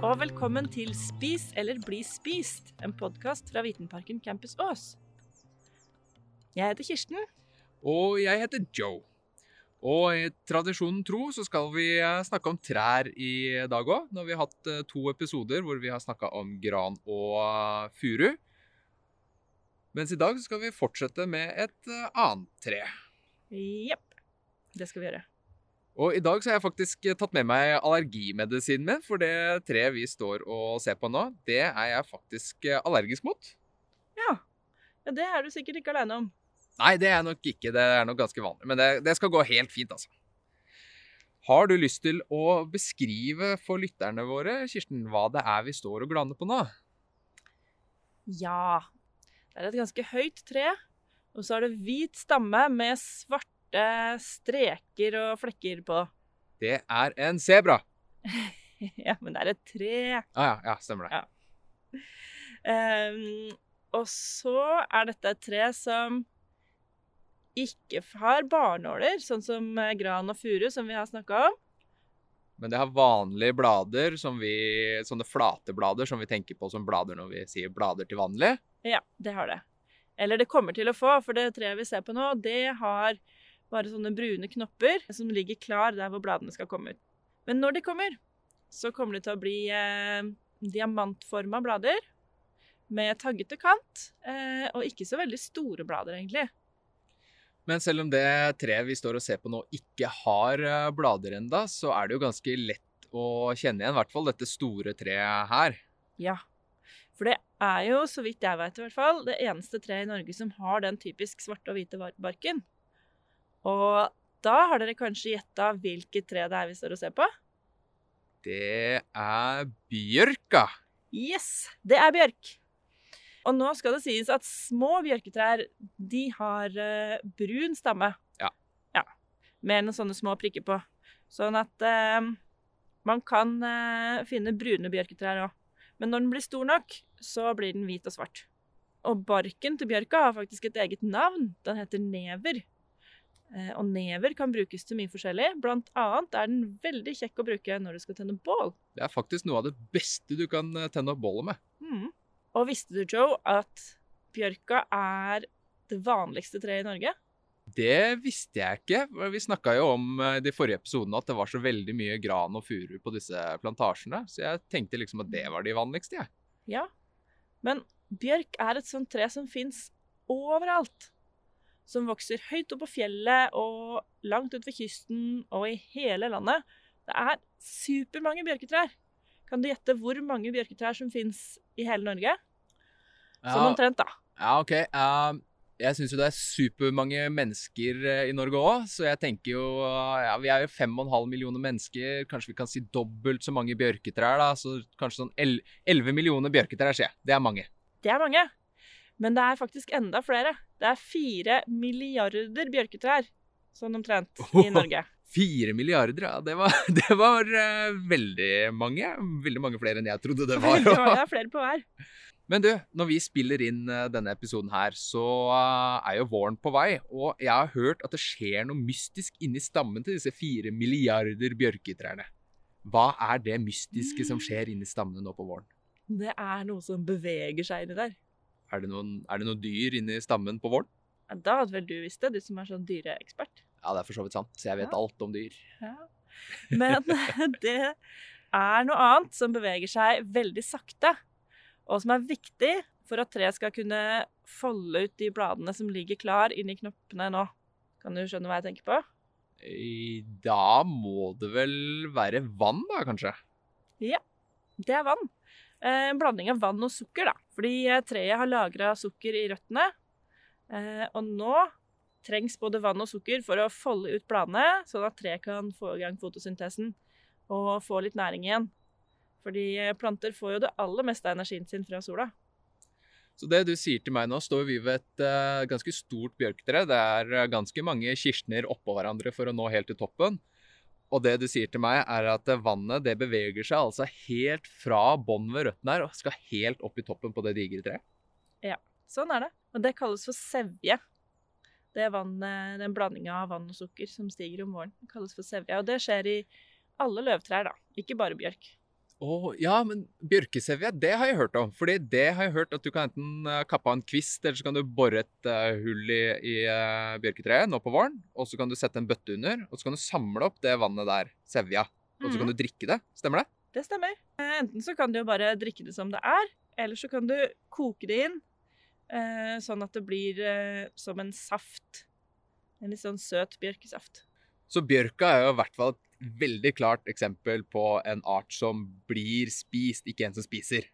Og velkommen til Spis eller bli spist, en podkast fra Vitenparken Campus Ås. Jeg heter Kirsten. Og jeg heter Joe. Og i tradisjonen tro så skal vi eh, snakke om trær i dag òg. Nå har vi hatt eh, to episoder hvor vi har snakka om gran og eh, furu. Mens i dag så skal vi fortsette med et annet tre. Jepp. Det skal vi gjøre. Og i dag så har jeg faktisk eh, tatt med meg allergimedisinen min, for det treet vi står og ser på nå, det er jeg faktisk eh, allergisk mot. Ja. ja, det er du sikkert ikke aleine om. Nei, det er nok ikke. Det er nok ganske vanlig. Men det, det skal gå helt fint, altså. Har du lyst til å beskrive for lytterne våre, Kirsten, hva det er vi står og glaner på nå? Ja. Det er et ganske høyt tre, og så er det hvit stamme med svarte streker og flekker på. Det er en sebra. ja, men det er et tre. Ah, ja, ja, stemmer det. Ja. Um, og så er dette et tre som ikke har barnåler, sånn som eh, gran og furu, som vi har snakka om. Men det har vanlige blader, som vi, sånne flate blader som vi tenker på som blader når vi sier blader til vanlig. Ja, det har det. Eller det kommer til å få, for det treet vi ser på nå, det har bare sånne brune knopper som ligger klar der hvor bladene skal komme ut. Men når de kommer, så kommer det til å bli eh, diamantforma blader med taggete kant, eh, og ikke så veldig store blader, egentlig. Men selv om det treet vi står og ser på nå ikke har eh, blader enda, så er det jo ganske lett å kjenne igjen, i hvert fall dette store treet her. Ja. For det er jo, så vidt jeg vet i hvert fall, det eneste treet i Norge som har den typisk svarte og hvite barken. Og da har dere kanskje gjetta hvilket tre det er vi står og ser på? Det er bjørka. Yes, det er bjørk. Og nå skal det sies at små bjørketrær, de har uh, brun stamme. Ja. Ja, Med noen sånne små prikker på. Sånn at uh, man kan uh, finne brune bjørketrær òg. Men når den blir stor nok, så blir den hvit og svart. Og barken til bjørka har faktisk et eget navn. Den heter never. Eh, og never kan brukes til mye forskjellig. Blant annet er den veldig kjekk å bruke når du skal tenne bål. Det er faktisk noe av det beste du kan eh, tenne opp bålet med. Mm. Og visste du, Joe, at bjørka er det vanligste treet i Norge? Det visste jeg ikke. Vi snakka jo om eh, i de forrige episodene at det var så veldig mye gran og furu på disse plantasjene, så jeg tenkte liksom at det var de vanligste, jeg. Ja. Men bjørk er et sånt tre som fins overalt. Som vokser høyt opp på fjellet og langt utover kysten og i hele landet. Det er supermange bjørketrær. Kan du gjette hvor mange bjørketrær som fins i hele Norge? Sånn omtrent, da. Ja, OK. eh, jeg syns jo det er supermange mennesker eh, i Norge òg, så jeg tenker jo Ja, vi er jo fem og en halv millioner mennesker. Kanskje vi kan si dobbelt så mange bjørketrær, da. Så kanskje sånn el- elleve millioner bjørketrær, jeg. Det er mange. Det er mange. Men det er faktisk enda flere. Det er fire milliarder bjørketrær, sånn omtrent, i Norge. Fire milliarder, ja. Det var, det var uh, veldig mange. Veldig mange flere enn jeg trodde det var. Ja, det er flere på hver. Men du, når vi spiller inn uh, denne episoden her, så uh, er jo våren på vei. Og jeg har hørt at det skjer noe mystisk inni stammen til disse fire milliarder bjørketrærne. Hva er det mystiske som skjer inni stammene nå på våren? Det er noe som beveger seg inni der. Er det noen, er det noen dyr inni stammen på våren? Ja, Da hadde vel du visst det, du som er sånn dyreekspert. Ja, det er for så vidt sant. Så jeg vet Ja. alt om dyr. Ja. Men det er noe annet som beveger seg veldig sakte, og som er viktig for at treet skal kunne folde ut de bladene som ligger klar inni knoppene nå. Kan du skjønne hva jeg tenker på? Eh, Da må det vel være vann, da, kanskje? Ja, Det er vann. Eh, En blanding av vann og sukker, da. Fordi eh, treet har lagra sukker i røttene. Eh, Og nå trengs både vann og sukker for å folde ut bladene, sånn at treet kan få i gang fotosyntesen og få litt næring igjen. Fordi planter får jo det aller meste av energien sin fra sola. Så det du sier til meg nå, står vi ved et ganske stort bjørketre. Det er ganske mange kirsner oppå hverandre for å nå helt til toppen. Og det du sier til meg, er at eh, vannet det beveger seg altså helt fra bånn ved røttene her og skal helt opp i toppen på det digre treet. Ja, Sånn er det. Og det kalles for sevje. Det er vannet, den blandinga av vann og sukker som stiger om våren. Det kalles for sevje. Og det skjer i alle løvtrær, da. Ikke bare bjørk. Å, ja, men bjørkesevje, det har jeg hørt om. Fordi det har jeg hørt at du kan enten eh, kappe av en kvist, eller så kan du bore et eh, hull i, i eh, bjørketreet nå på våren. Og så kan du sette en bøtte under, og så kan du samle opp det vannet der, sevja. Og så kan Mhm. du drikke det. Stemmer det? Det stemmer. Enten så kan du jo bare drikke det som det er, eller så kan du koke det inn sånn at det blir som en saft. En litt sånn søt bjørkesaft. Så bjørka er jo i hvert fall et veldig klart eksempel på en art som blir spist, ikke en som spiser.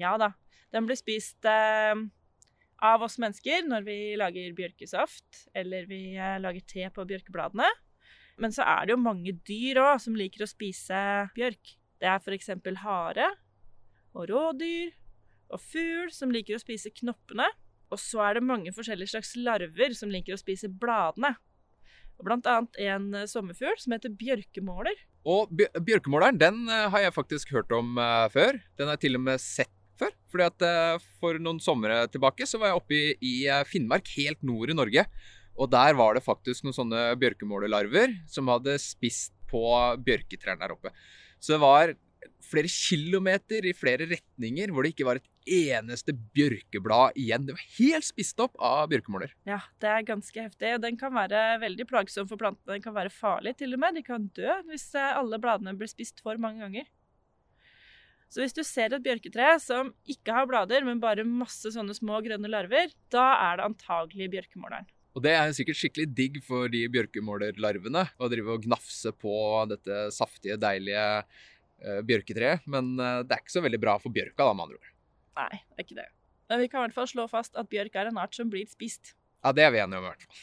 Ja da. Den blir spist eh, av oss mennesker når vi lager bjørkesaft, eller vi eh, lager te på bjørkebladene. Men så er det jo mange dyr òg som liker å spise bjørk. Det er f.eks. hare og rådyr og fugl som liker å spise knoppene. Og så er det mange forskjellige slags larver som liker å spise bladene. Annet en eh, sommerfugl som heter bjørkemåler. Og bjørkemåleren, den eh, har jeg faktisk hørt om eh, før. Den har jeg til og med sett før. Fordi at for noen somre tilbake så var jeg oppe i, Finnmark, helt nord i Norge. Og der var det faktisk noen sånne bjørkemålerlarver som hadde spist på bjørketrærne der oppe. Så det var flere kilometer i flere retninger hvor det ikke var et eneste bjørkeblad igjen. Det var helt spist opp av bjørkemåler. Ja, det er ganske heftig. og Den kan være veldig plagsom for plantene. Den kan være farlig til og med. De kan dø hvis eh, alle bladene blir spist for mange ganger. Så hvis du ser et bjørketre som ikke har blader, men bare masse sånne små grønne larver, da er det antagelig bjørkemåleren. Og det er sikkert skikkelig digg for de bjørkemålerlarvene å drive og gnafse på dette saftige, deilige bjørketreet. Men eh, det er ikke så veldig bra for bjørka, da, med andre ord. Nei, det er ikke det. Men vi kan i hvert fall slå fast at bjørk er en art som blir spist. Ja, det er vi enige om, i hvert fall.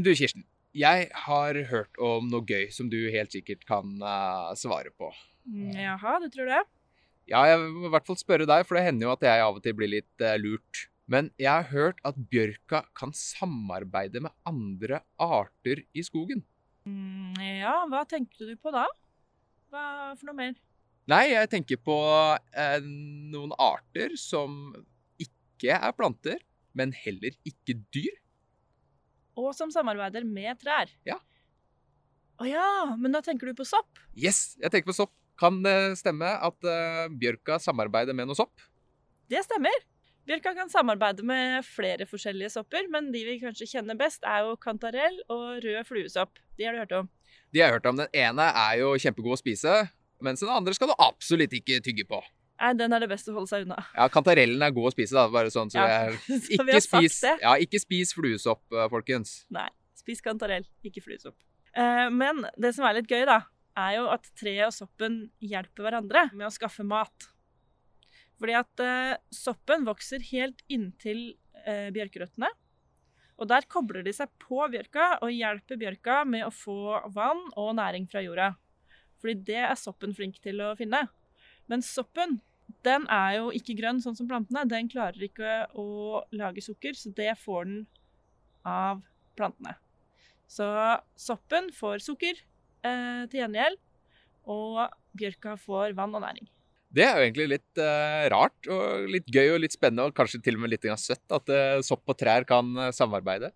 Du, Kirsten. Jeg har hørt om noe gøy som du helt sikkert kan uh, svare på. Mm, Jaha, du tror det? Ja, jeg må i hvert fall spørre deg, for det hender jo at jeg av og til blir litt uh, lurt. Men jeg har hørt at bjørka kan samarbeide med andre arter i skogen. Mm, ja, hva tenker du på da? Hva for noe mer? Nei, jeg tenker på eh, noen arter som ikke er planter, men heller ikke dyr. Og som samarbeider med trær. Ja. Å ja, men da tenker du på sopp? Yes, jeg tenker på sopp. Kan det stemme at eh, bjørka samarbeider med noe sopp? Det stemmer. Bjørka kan samarbeide med flere forskjellige sopper, men de vi kanskje kjenner best, er jo kantarell og rød fluesopp. De har du hørt om. De har jeg hørt om. Den ene er jo kjempegod å spise, mens den andre skal du absolutt ikke tygge på. Nei, den er det best å holde seg unna. Ja, kantarellen er god å spise, da. Bare sånn så Ja, jeg Ikke spis, ja, ikke spis fluesopp, eh, folkens. Nei, spis kantarell, ikke fluesopp. Eh, men det som er litt gøy, da, er jo at treet og soppen hjelper hverandre med å skaffe mat. Fordi at eh, soppen vokser helt inntil eh, bjørkerøttene. Og der kobler de seg på bjørka og hjelper bjørka med å få vann og næring fra jorda. Fordi det er soppen flink til å finne. Men soppen, den er jo ikke grønn sånn som plantene. Den klarer ikke å lage sukker, så det får den av plantene. Så soppen får sukker eh, til gjengjeld, og bjørka får vann og næring. Det er jo egentlig litt uh, rart og litt gøy og litt spennende, og kanskje til og med litt søtt, at uh, sopp og trær kan uh, samarbeide.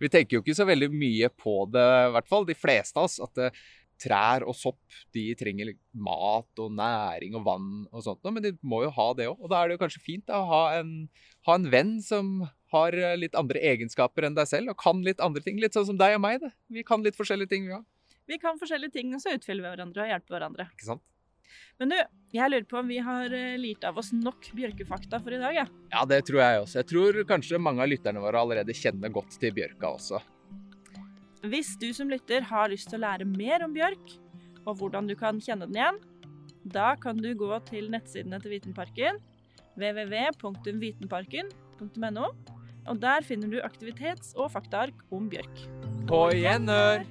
Vi tenker jo ikke så veldig mye på det, i hvert fall de fleste av oss, at trær og sopp de trenger mat og næring og vann og sånt, men de må jo ha det òg. Og da er det jo kanskje fint da, å ha en, ha en venn som har litt andre egenskaper enn deg selv, og kan litt andre ting. Litt sånn som deg og meg. Det. Vi kan litt forskjellige ting, vi òg. Vi kan forskjellige ting, og så utfyller vi hverandre og hjelper hverandre. Ikke sant? Men du, jeg lurer på om vi har eh, lirt av oss nok bjørkefakta for i dag, ja. Ja, det tror jeg også. Jeg tror kanskje mange av lytterne våre allerede kjenner godt til bjørka også. Hvis du som lytter har lyst til å lære mer om bjørk, og hvordan du kan kjenne den igjen, da kan du gå til nettsidene til Vitenparken, www.vitenparken.no, og der finner du aktivitets- og faktaark om bjørk. På gjenhør!